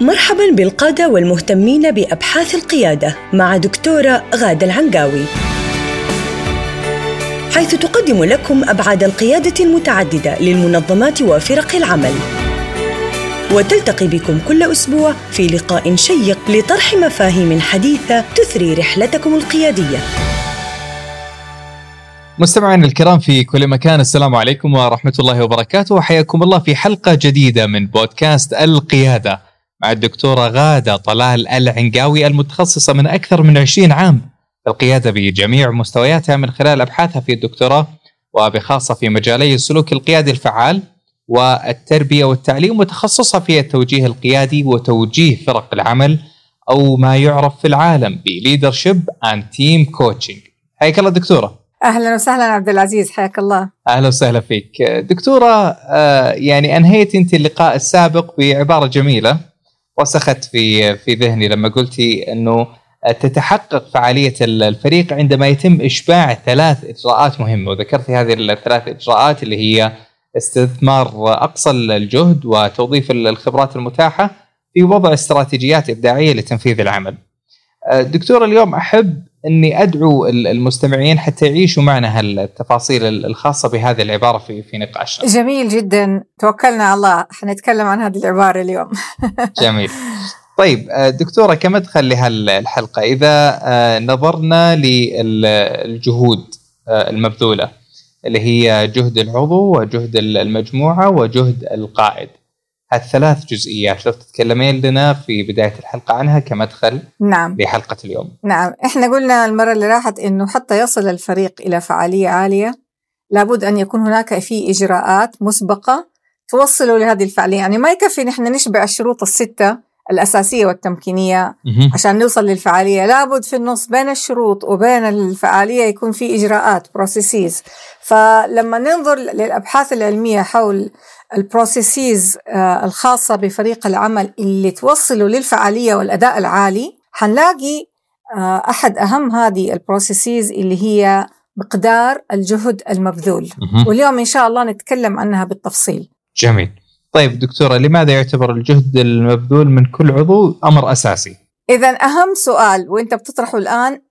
مرحبا بالقادة والمهتمين بأبحاث القيادة مع دكتورة غادة العنقاوي. حيث تقدم لكم أبعاد القيادة المتعددة للمنظمات وفرق العمل. وتلتقي بكم كل أسبوع في لقاء شيق لطرح مفاهيم حديثة تثري رحلتكم القيادية. مستمعينا الكرام في كل مكان السلام عليكم ورحمة الله وبركاته. وحياكم الله في حلقة جديدة من بودكاست القيادة. مع الدكتورة غادة طلال العنقاوي المتخصصة من أكثر من 20 عام في القيادة بجميع مستوياتها من خلال أبحاثها في الدكتوراه وبخاصة في مجالي السلوك القيادي الفعال والتربية والتعليم وتخصصها في التوجيه القيادي وتوجيه فرق العمل أو ما يعرف في العالم ب leadership and team coaching حياك الله دكتورة. أهلا وسهلا عبد العزيز حياك الله. أهلا وسهلا فيك. دكتورة آه، يعني أنهيت أنت اللقاء السابق بعبارة جميلة. رسخت في في ذهني لما قلتي إنه تتحقق فعالية الفريق عندما يتم إشباع ثلاث إجراءات مهمة وذكرتي هذه الثلاث إجراءات اللي هي استثمار أقصى الجهد وتوظيف الخبرات المتاحة في وضع استراتيجيات إبداعية لتنفيذ العمل. دكتور اليوم أحب اني ادعو المستمعين حتى يعيشوا معنا هالتفاصيل الخاصة بهذه العبارة في في نقاشنا. جميل جدا توكلنا على الله حنتكلم عن هذه العبارة اليوم. جميل. طيب دكتورة كمدخل لهالحلقة إذا نظرنا للجهود المبذولة اللي هي جهد العضو وجهد المجموعة وجهد القائد. هالثلاث جزئيات. لو تتكلمين لنا في بداية الحلقة عنها كمدخل نعم. لحلقة اليوم. نعم. إحنا قلنا المرة اللي راحت إنه حتى يصل الفريق إلى فعالية عالية لابد أن يكون هناك في إجراءات مسبقة توصله لهذه الفعالية، يعني ما يكفي نحن نشبع الشروط الستة الأساسية والتمكينية عشان نوصل للفعالية. لابد في النص بين الشروط وبين الفعالية يكون في إجراءات processes فلما ننظر للأبحاث العلمية حول ال processes الخاصة بفريق العمل اللي توصلوا للفعالية والأداء العالي حنلاقي أحد أهم هذه البروسيسيز اللي هي مقدار الجهد المبذول واليوم إن شاء الله نتكلم عنها بالتفصيل جميل طيب دكتورة لماذا يعتبر الجهد المبذول من كل عضو أمر أساسي؟ إذا أهم سؤال وأنت بتطرحه الآن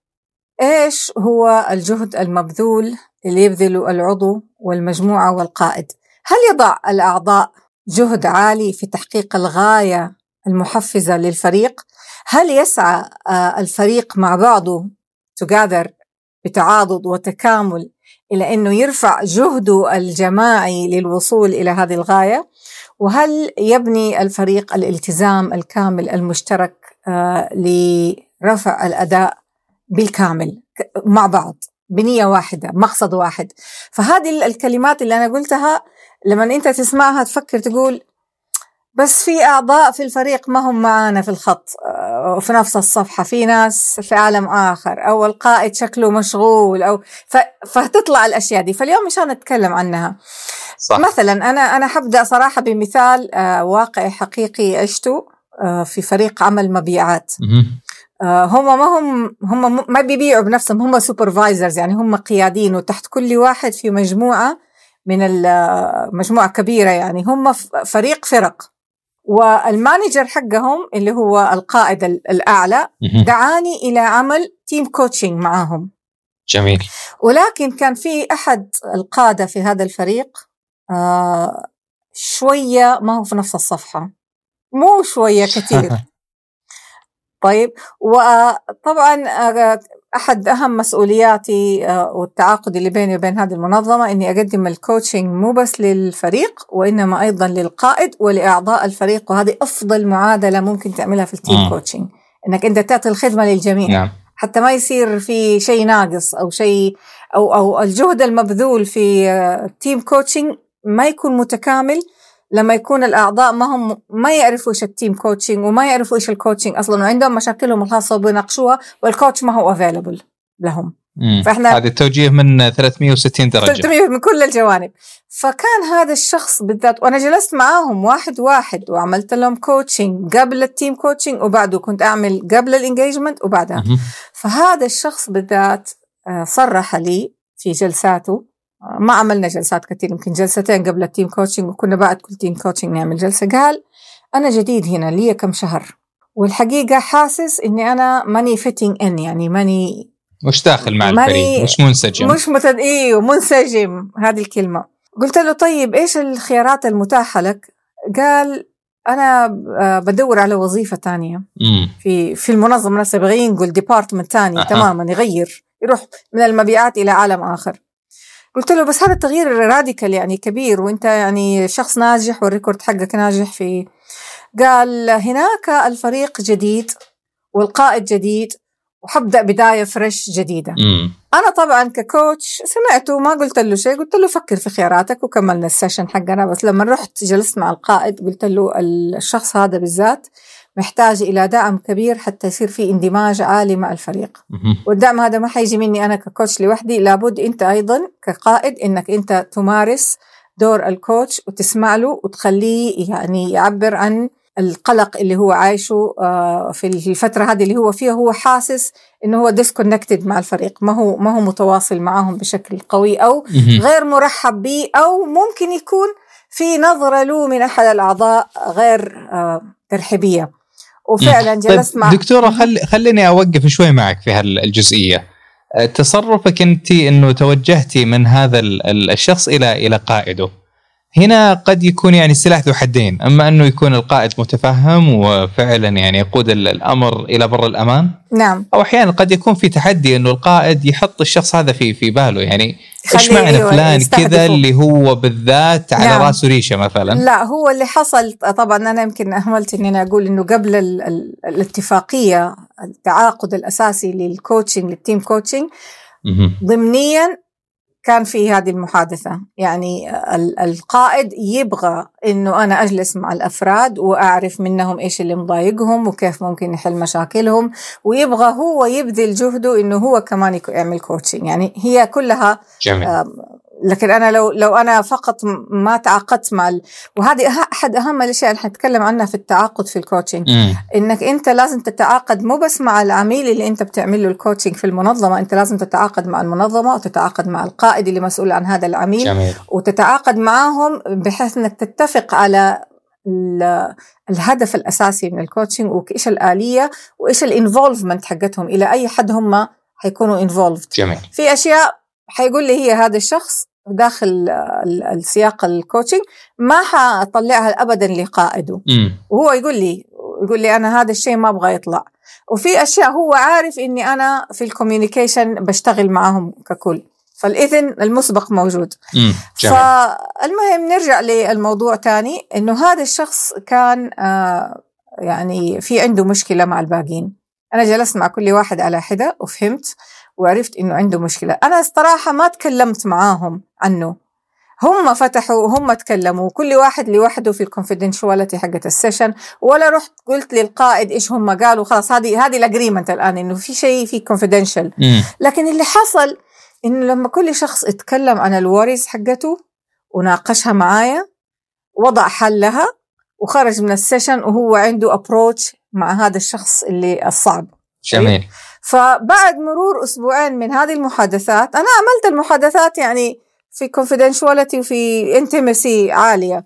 إيش هو الجهد المبذول اللي يبذله العضو والمجموعة والقائد؟ هل يضع الأعضاء جهد عالي في تحقيق الغاية المحفزة للفريق؟ هل يسعى الفريق مع بعضه together بتعاضد وتكامل إلى أنه يرفع جهده الجماعي للوصول إلى هذه الغاية؟ وهل يبني الفريق الالتزام الكامل المشترك لرفع الأداء بالكامل مع بعض بنية واحدة مقصد واحد فهذه الكلمات اللي أنا قلتها لما انت تسمعها تفكر تقول بس في أعضاء في الفريق ما هم معانا في الخط. وفي نفس الصفحة في ناس في عالم آخر أو القائد شكله مشغول أو فتطلع الأشياء دي. فاليوم مشان نتكلم عنها. صح. مثلا أنا أنا حبدأ صراحة بمثال واقعي حقيقي عشته في فريق عمل مبيعات. هم ما هم هم ما بيبيعوا بنفسهم هم سوبرفايزرز يعني هم قيادين وتحت كل واحد في مجموعة من المجموعه كبيرة يعني. هم فريق فرق. وال manager حقهم اللي هو القائد الأعلى دعاني إلى عمل team coaching معاهم جميل. ولكن كان في أحد القادة في هذا الفريق آه شوية ما هو في نفس الصفحة. مو شوية كثير. طيب. وطبعا أحد أهم مسؤولياتي والتعاقد اللي بيني وبين هذه المنظمة إني أقدم ال coaching مو بس للفريق وإنما أيضا للقائد ولأعضاء الفريق وهذه أفضل معادلة ممكن تعملها في ال team coaching إنك أنت تعطي الخدمة للجميع نعم. حتى ما يصير في شيء ناقص أو شيء أو أو الجهد المبذول في team coaching ما يكون متكامل لما يكون الأعضاء ما هم ما يعرفوا إيش ال team coaching وما يعرفوا إيش ال coaching أصلا وعندهم مشاكلهم الخاصة وبيناقشوها وال coach ما هو available لهم. فإحنا هذا التوجيه من 360 درجة. 300 من كل الجوانب. فكان هذا الشخص بالذات وأنا جلست معاهم واحد واحد وعملت لهم coaching قبل ال team coaching وبعده كنت أعمل قبل ال engagement وبعدها. فهذا الشخص بالذات صرح لي في جلساته ما عملنا جلسات كثير يمكن جلستين قبل ال team coaching وكنا بعد كل team coaching نعمل جلسة. قال أنا جديد هنا لي كم شهر. والحقيقة حاسس إني أنا ماني fitting in يعني ماني مش داخل مع الفريق مش منسجم. مش متد... أيوه منسجم هذه الكلمة. قلت له طيب إيش الخيارات المتاحة لك؟ قال أنا آه، بدور على وظيفة تانية. في في المنظمة نفسها يبغى ينقل department ثاني أها. تماما يغير يروح من المبيعات إلى عالم آخر. قلت له بس هذا التغيير radical يعني كبير وأنت يعني شخص ناجح وال record حقك ناجح في قال هناك الفريق جديد والقائد جديد وحبدأ بداية fresh جديدة مم. أنا طبعا ك coach سمعته ما قلت له شيء قلت له فكر في خياراتك وكملنا ال session حقنا بس لما رحت جلست مع القائد قلت له الشخص هذا بالذات محتاج إلى دعم كبير حتى يصير في اندماج عالي مع الفريق. والدعم هذا ما حيجي مني أنا ك coach لوحدي لابد أنت أيضا كقائد إنك أنت تمارس دور الكوتش وتسمع له وتخليه يعني يعبر عن القلق اللي هو عايشه آه، في الفترة هذه اللي هو فيها هو حاسس إنه هو ديسكونكتد مع الفريق ما هو ما هو متواصل معهم بشكل قوي أو. غير مرحب به أو ممكن يكون في نظرة له من أحد الأعضاء غير آه، ترحيبية وفعلا جلست طيب مع دكتورة خل... خليني أوقف شوي معك في هالجزئية. تصرفك أنت إنه توجهتي من هذا ال- ال- الشخص إلى إلى قائده. هنا قد يكون يعني سلاح ذو حدين أما أنه يكون القائد متفهم وفعلا يعني يقود ال- الأمر إلى بر الأمان نعم أو أحيانا قد يكون في تحدي إنه القائد يحط الشخص هذا في في باله يعني إيش معنى أيوة فلان. كذا اللي هو بالذات على نعم. راسه ريشة مثلا لا هو اللي حصل طبعا أنا يمكن أهملت إني أنا أقول إنه قبل ال ال الاتفاقية التعاقد الأساسي لل coaching لل team coaching. ضمنيا كان في هذه المحادثة. يعني ال- القائد يبغى أنه أنا أجلس مع الأفراد وأعرف منهم إيش اللي مضايقهم وكيف ممكن نحل مشاكلهم ويبغى هو يبذل جهده أنه هو كمان يعمل coaching يعني هي كلها جميل. لكن أنا لو لو أنا فقط ما تعاقدت مع ال... وهذه أه- أحد أهم الأشياء اللي حنتكلم عنها في التعاقد في ال coaching. إنك أنت لازم تتعاقد مو بس مع العميل اللي أنت بتعمل له ال coaching في المنظمة أنت لازم تتعاقد مع المنظمة وتتعاقد مع القائد اللي مسؤول عن هذا العميل جميل. وتتعاقد معهم بحيث إنك تتفق على ال- الهدف الأساسي من ال coaching وإيش الآلية وإيش ال involvement حقتهم إلى أي حد هم حيكونوا involved في أشياء حيقول لي هي هذا الشخص داخل ال- السياق ال coaching ما حطلعها ابدا لقائده. وهو يقول لي يقول لي أنا هذا الشيء ما أبغى يطلع. وفي أشياء هو عارف إني أنا في الكوميونيكيشن بشتغل معهم ككل. فالإذن المسبق موجود. مم. فالمهم نرجع للموضوع تاني إنه هذا الشخص كان آه يعني في عنده مشكلة مع الباقيين. أنا جلست مع كل واحد على حدة وفهمت وعرفت إنه عنده مشكلة. أنا الصراحه ما تكلمت معاهم عنه. هم فتحوا وهم تكلموا. كل واحد لوحده في ال confidentiality حقت ال session. ولا رحت قلت للقائد إيش هم قالوا. خلاص هذه هذه ال agreement الآن إنه في شيء في مم. لكن اللي حصل إنه لما كل شخص اتكلم عن ال worries حقته وناقشها معايا وضع حل لها وخرج من ال session وهو عنده approach مع هذا الشخص اللي الصعب. جميل. فبعد مرور أسبوعين من هذه المحادثات أنا عملت المحادثات يعني في confidentiality وفي intimacy عالية.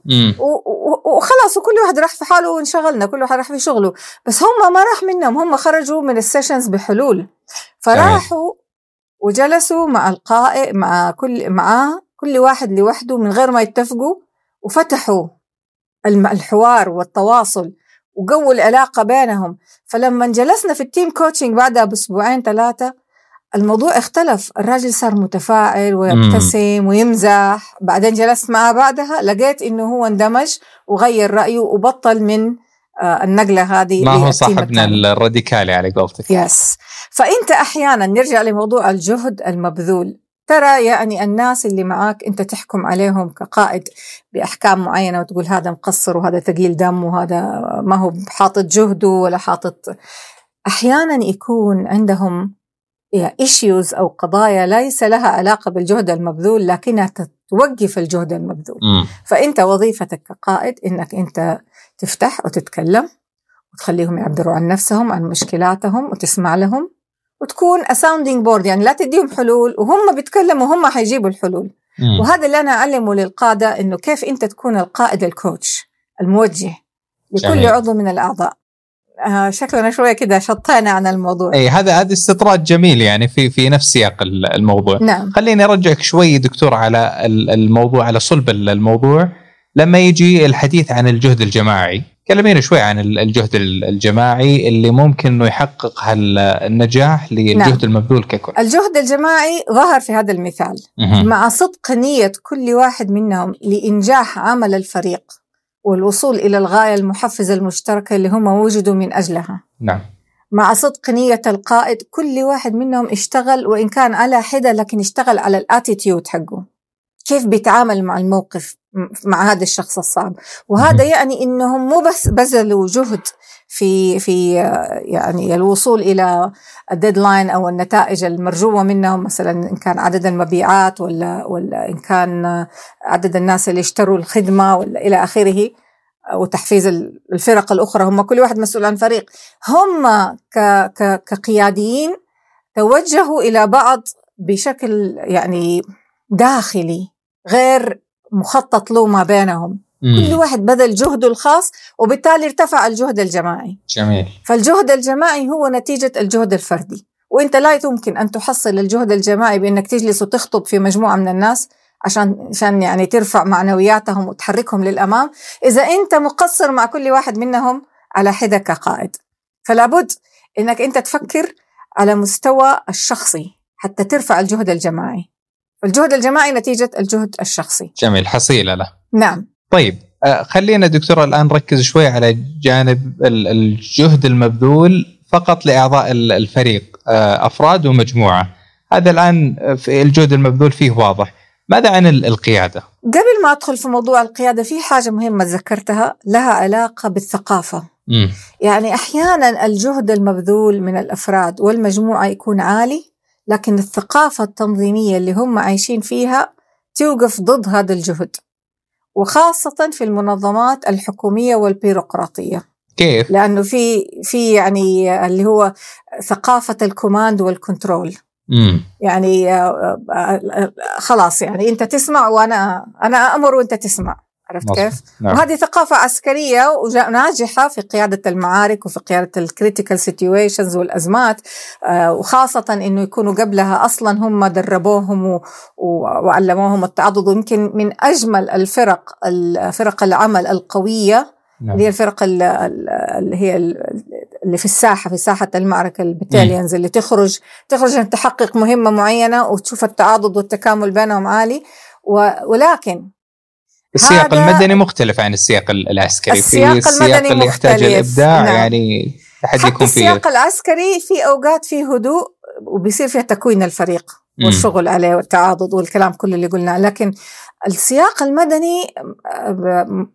وخلاص وكل واحد راح في حاله وانشغلنا كل واحد راح في شغله. بس هم ما راح منهم هم خرجوا من ال sessions بحلول. فراحوا وجلسوا مع القائد مع كل معاه كل واحد لوحده من غير ما يتفقوا وفتحوا الحوار والتواصل وقووا العلاقة بينهم. فلما جلسنا في ال team coaching بعدها بأسبوعين ثلاثة الموضوع اختلف. الراجل صار متفائل ويبتسم ويمزح. بعدين جلست معه بعدها لقيت إنه هو اندمج وغير رأيه وبطل من آه، النقلة هذه ما هو صاحبنا. الراديكالي على قولتك يس فأنت أحيانا نرجع لموضوع الجهد المبذول. ترى يعني الناس اللي معاك انت تحكم عليهم كقائد بأحكام معينة وتقول هذا مقصر وهذا ثقيل دم وهذا ما هو حاطط جهده ولا حاطط. أحيانا يكون عندهم issues أو قضايا ليس لها علاقة بالجهد المبذول لكنها توقف الجهد المبذول. مم. فأنت وظيفتك كقائد إنك أنت تفتح وتتكلم وتخليهم يعبروا عن نفسهم عن مشكلاتهم وتسمع لهم. وتكون sounding board يعني لا تديهم حلول وهم بيتكلموا هم حيجيبوا الحلول. مم. وهذا اللي أنا أعلمه للقادة إنه كيف أنت تكون القائد ال coach الموجه لكل جميل. عضو من الأعضاء. آه شكلنا شوية كده شطينا عن الموضوع. اي هذا هذا استطراد جميل يعني في في نفس سياق ال- الموضوع. نعم. خليني أرجعك شوي دكتور على ال- الموضوع على صلب ال- الموضوع. لما يجي الحديث عن الجهد الجماعي كلمينا شوي عن ال- الجهد ال- الجماعي اللي ممكن إنه يحقق النجاح للجهد نعم. المبذول ككل. الجهد الجماعي ظهر في هذا المثال. مهم. مع صدق نية كل واحد منهم لإنجاح عمل الفريق والوصول إلى الغاية المحفزة المشتركة اللي هم وجدوا من أجلها. نعم. مع صدق نية القائد كل واحد منهم اشتغل وإن كان على حدة لكن اشتغل على ال attitude حقه. كيف بيتعامل مع الموقف مع هذا الشخص الصعب. وهذا. يعني إنهم مو بس بذلوا جهد في في يعني الوصول إلى ال deadline أو النتائج المرجوة منهم مثلا إن كان عدد المبيعات ولا ولا إن كان عدد الناس اللي اشتروا الخدمة ولا إلى آخره وتحفيز ال- الفرق الأخرى. هم كل واحد مسؤول عن فريق. هم ك ك كقياديين توجهوا إلى بعض بشكل يعني داخلي. غير مخطط له ما بينهم. مم. كل واحد بذل جهده الخاص وبالتالي ارتفع الجهد الجماعي. جميل. فالجهد الجماعي هو نتيجة الجهد الفردي. وإنت لا يمكن أن تحصل الجهد الجماعي بإنك تجلس وتخطب في مجموعة من الناس عشان عشان يعني ترفع معنوياتهم وتحركهم للأمام. إذا إنت مقصر مع كل واحد منهم على حدة كقائد فلا بد إنك إنت تفكر على مستوى الشخصي حتى ترفع الجهد الجماعي. الجهد الجماعي نتيجة الجهد الشخصي. جميل حصيلة له. نعم. طيب آه، خلينا دكتور الآن نركز شوي على جانب ال- الجهد المبذول فقط لأعضاء ال- الفريق آه، أفراد ومجموعة. هذا الآن آه، في الجهد المبذول فيه واضح. ماذا عن ال- القيادة؟ قبل ما أدخل في موضوع القيادة في حاجة مهمة ذكرتها لها علاقة بالثقافة. مم. يعني أحيانا الجهد المبذول من الأفراد والمجموعة يكون عالي لكن الثقافة التنظيمية اللي هم عايشين فيها توقف ضد هذا الجهد وخاصة في المنظمات الحكومية والبيروقراطية. كيف؟ لأنه في في يعني اللي هو ثقافة ال command وال control. مم. يعني آه، آه، آه، خلاص يعني أنت تسمع وأنا أنا أمر وأنت تسمع. عرفت مظبوط. كيف؟ نعم. وهذه ثقافة عسكرية وجا- ناجحة في قيادة المعارك وفي قيادة ال critical situations والأزمات آه، وخاصة إنه يكونوا قبلها أصلا هم دربوهم وعلموهم التعضد ويمكن من أجمل الفرق الفرق العمل القوية نعم. اللي هي الفرق ال- ال- اللي هي ال- اللي في الساحة في ساحة المعركة البتاليونز اللي تخرج تخرج عشان تحقق مهمة معينة وتشوف التعاضد والتكامل بينهم عالي ولكن السياق هذا- المدني مختلف عن السياق ال- العسكري السياق في السياق المدني اللي يحتاج. الإبداع نعم. يعني حد يكون فيه السياق العسكري في أوقات فيه هدوء وبيصير فيها تكوين الفريق. والشغل عليه والتعاضد والكلام كله اللي قلناه لكن السياق المدني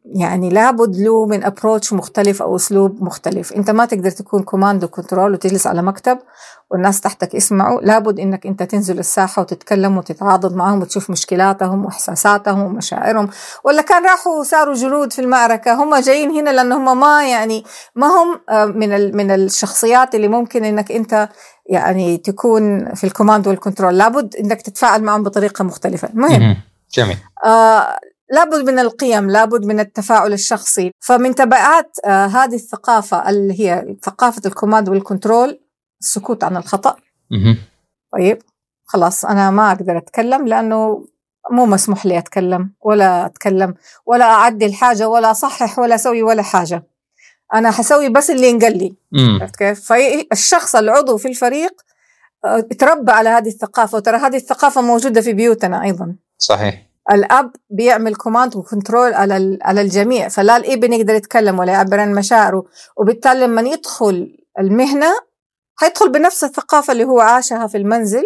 يعني لابد له من approach مختلف أو أسلوب مختلف. أنت ما تقدر تكون command و control وتجلس على مكتب والناس تحتك يسمعوا. لابد إنك أنت تنزل الساحة وتتكلم وتتعاضد معهم وتشوف مشكلاتهم وإحساساتهم ومشاعرهم. ولا كان راحوا صاروا جنود في المعركة. هم جايين هنا لأن هم ما يعني ما هم من من الشخصيات اللي ممكن إنك أنت يعني تكون في ال command وال control لابد إنك تتفاعل معهم بطريقة مختلفة. المهم. مهم. جميل. آه لابد من القيم لابد من التفاعل الشخصي. فمن تبعات آه هذه الثقافة اللي هي ثقافة ال command وال control السكوت عن الخطأ. مهم. طيب خلاص أنا ما أقدر أتكلم لأنه مو مسموح لي أتكلم ولا أتكلم ولا أعدل حاجة ولا أصحح ولا أسوي ولا حاجة. أنا حسوي بس اللي ينقل لي. عرفت كيف؟ فالشخص العضو في الفريق آه، تربى على هذه الثقافة. وترى هذه الثقافة موجودة في بيوتنا أيضا. صحيح الأب بيعمل command و control على على الجميع فلا الإبن يقدر يتكلم ولا يعبر عن مشاعره وبالتالي لما يدخل المهنة حيدخل بنفس الثقافة اللي هو عاشها في المنزل.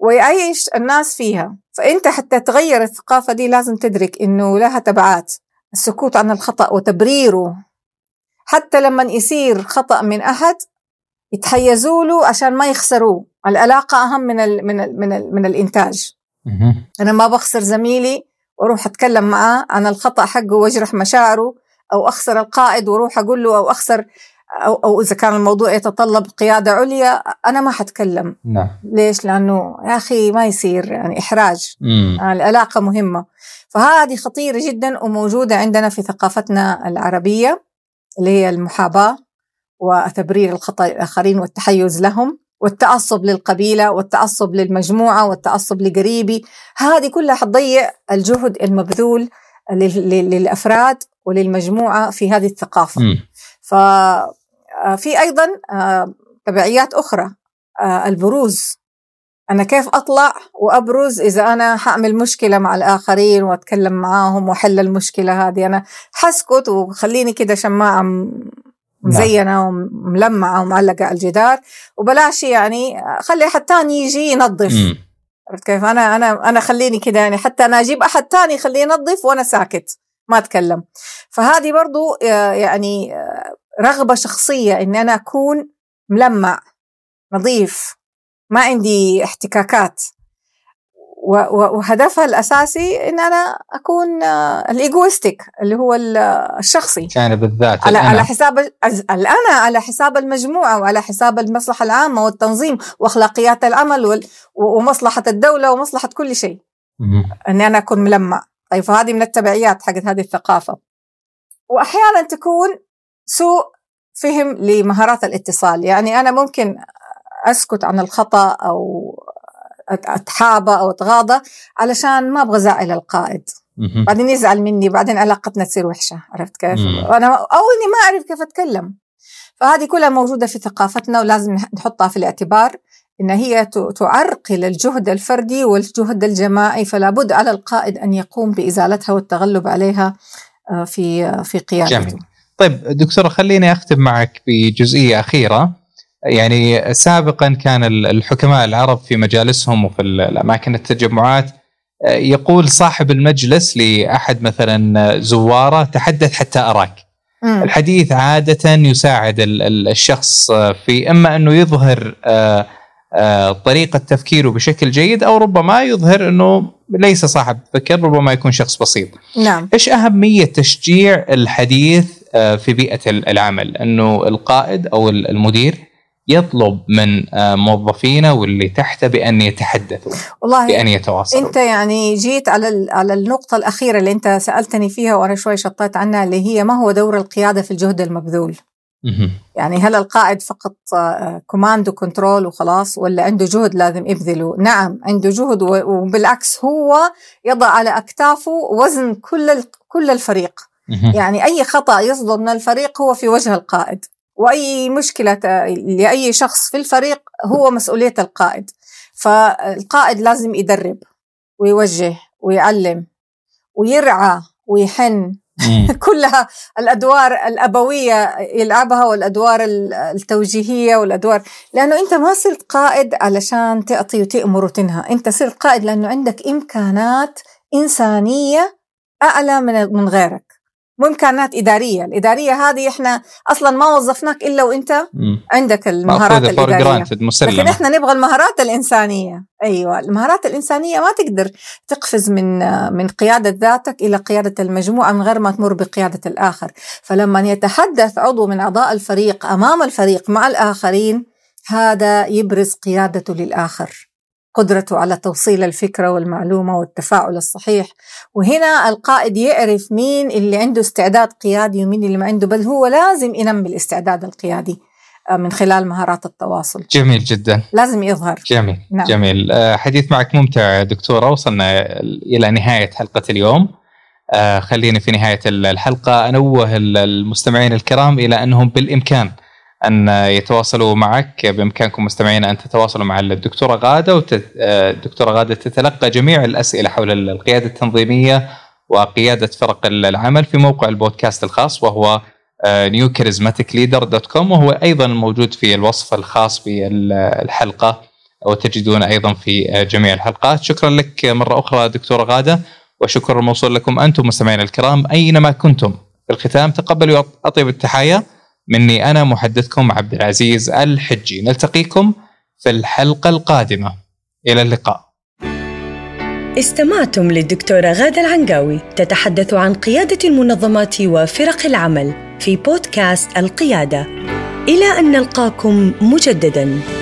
ويعيش الناس فيها فأنت حتى تغير الثقافة دي لازم تدرك إنه لها تبعات السكوت عن الخطأ وتبريره حتى لما يصير خطأ من أحد يتحيزوا له عشان ما يخسروه العلاقة أهم من ال من ال من, ال من الإنتاج. أنا ما بخسر زميلي وأروح أتكلم معاه. عن الخطأ حقه وأجرح مشاعره أو أخسر القائد وأروح أقول له أو أخسر أو أو إذا كان الموضوع يتطلب قيادة عليا أنا ما حتكلم. نعم. ليش؟ لأنه يا أخي ما يصير يعني إحراج. مم. العلاقة مهمة. فهذه خطيرة جدا وموجودة عندنا في ثقافتنا العربية اللي هي المحاباة وتبرير الخطأ الآخرين والتحيز لهم. والتعصب للقبيلة والتعصب للمجموعة والتعصب لقريبي. هذه كلها حتضيع الجهد المبذول للأفراد وللمجموعة في هذه الثقافة. ففي أيضا تبعيات أخرى. البروز. أنا كيف أطلع وأبرز إذا أنا حأعمل مشكلة مع الآخرين وأتكلم معاهم وأحل المشكلة هذه؟ أنا حسكت وخليني كده شماعة مزينة وملمعة ومعلقة على الجدار. وبلاش يعني خلي أحد تاني يجي ينظف. عرفت كيف؟ أنا أنا أنا خليني كده يعني حتى أنا أجيب أحد تاني يخليه ينظف وأنا ساكت ما أتكلم. فهذه برضو آه، يعني آه، رغبة شخصية إني أنا أكون ملمع نظيف ما عندي احتكاكات. وهدفها الأساسي إن أنا أكون آه، الايجوستيك اللي هو الشخصي. جانب الذات على على حساب الأنا على حساب المجموعة وعلى حساب المصلحة العامة والتنظيم وأخلاقيات العمل ومصلحة الدولة ومصلحة كل شيء. إني أنا أكون ملمع. طيب فهذه من التبعيات حقت هذه الثقافة. وأحيانا تكون سوء فهم لمهارات الاتصال. يعني أنا ممكن أسكت عن الخطأ أو أتحابى أو أتغاضى علشان ما أبغى زعل القائد بعدين يزعل مني بعدين علاقتنا تصير وحشة عرفت كيف؟ أنا أو إني ما أعرف كيف أتكلم فهذه كلها موجودة في ثقافتنا ولازم نحطها في الاعتبار إن هي تعرقل الجهد الفردي والجهد الجماعي فلا بد على القائد أن يقوم بإزالتها والتغلب عليها آه، في في قيادته. جميل. طيب دكتورة خليني أختم معك بجزئية أخيرة يعني سابقا كان الحكماء العرب في مجالسهم وفي الأماكن التجمعات آه، يقول صاحب المجلس لأحد مثلا زوارة تحدث حتى أراك. الحديث عادة يساعد الشخص في إما أنه يظهر آه، آه، طريقة تفكيره بشكل جيد أو ربما يظهر أنه ليس صاحب فكر ربما يكون شخص بسيط. نعم. إيش أهمية تشجيع الحديث في بيئة العمل؟ أنه القائد أو المدير يطلب من آه، موظفينه واللي تحته بأن يتحدثوا والله بأن يتواصلوا. أنت يعني جيت على على النقطة الأخيرة اللي أنت سألتني فيها وأنا شوي شطيت عنها اللي هي ما هو دور القيادة في الجهد المبذول؟ يعني هل القائد فقط command و control وخلاص ولا عنده جهد لازم يبذله؟ نعم عنده جهد وبالعكس هو يضع على أكتافه وزن كل كل الفريق. يعني أي خطأ يصدر من الفريق هو في وجه القائد. وأي مشكلة لأي شخص في الفريق هو مسؤولية القائد. فالقائد لازم يدرب ويوجه ويعلم ويرعى ويحن. كلها الأدوار الأبوية يلعبها والأدوار التوجيهية والأدوار. لأنه أنت ما صرت قائد علشان تعطي وتأمر وتنهى. أنت صرت قائد لأنه عندك إمكانات إنسانية أعلى من من غيرك. مو إمكانات إدارية، الإدارية هذه إحنا أصلا ما وظفناك إلا وإنت مم. عندك المهارات الإدارية. لكن إحنا نبغى المهارات الإنسانية، أيوه المهارات الإنسانية ما تقدر تقفز من من قيادة ذاتك إلى قيادة المجموعة من غير ما تمر بقيادة الآخر، فلما يتحدث عضو من أعضاء الفريق أمام الفريق مع الآخرين هذا يبرز قيادته للآخر. قدرته على توصيل الفكرة والمعلومة والتفاعل الصحيح. وهنا القائد يعرف مين اللي عنده استعداد قيادي ومين اللي ما عنده بل هو لازم ينمي الاستعداد القيادي آه، من خلال مهارات التواصل. جميل جدا. لازم يظهر. جميل نعم. جميل. آه، حديث معك ممتع دكتورة وصلنا إلى نهاية حلقة اليوم. آه، خليني في نهاية الحلقة أنوه المستمعين الكرام إلى أنهم بالإمكان أن يتواصلوا معك بإمكانكم مستمعينا أن تتواصلوا مع الدكتورة غادة والدكتوره غادة تتلقى جميع الأسئلة حول القيادة التنظيمية وقيادة فرق العمل في موقع البودكاست الخاص وهو newcharismaticleader.com وهو أيضا موجود في الوصف الخاص بالحلقة وتجدونه أيضا في جميع الحلقات. شكرا لك مرة أخرى دكتورة غادة وشكرا موصول لكم أنتم مستمعينا الكرام أينما كنتم. في الختام تقبلوا أطيب التحايا. مني أنا محدثكم عبد العزيز الحجي. نلتقيكم في الحلقة القادمة. إلى اللقاء. استمعتم للدكتورة غادة العنقاوي تتحدث عن قيادة المنظمات وفرق العمل في بودكاست القيادة. إلى أن نلقاكم مجدداً.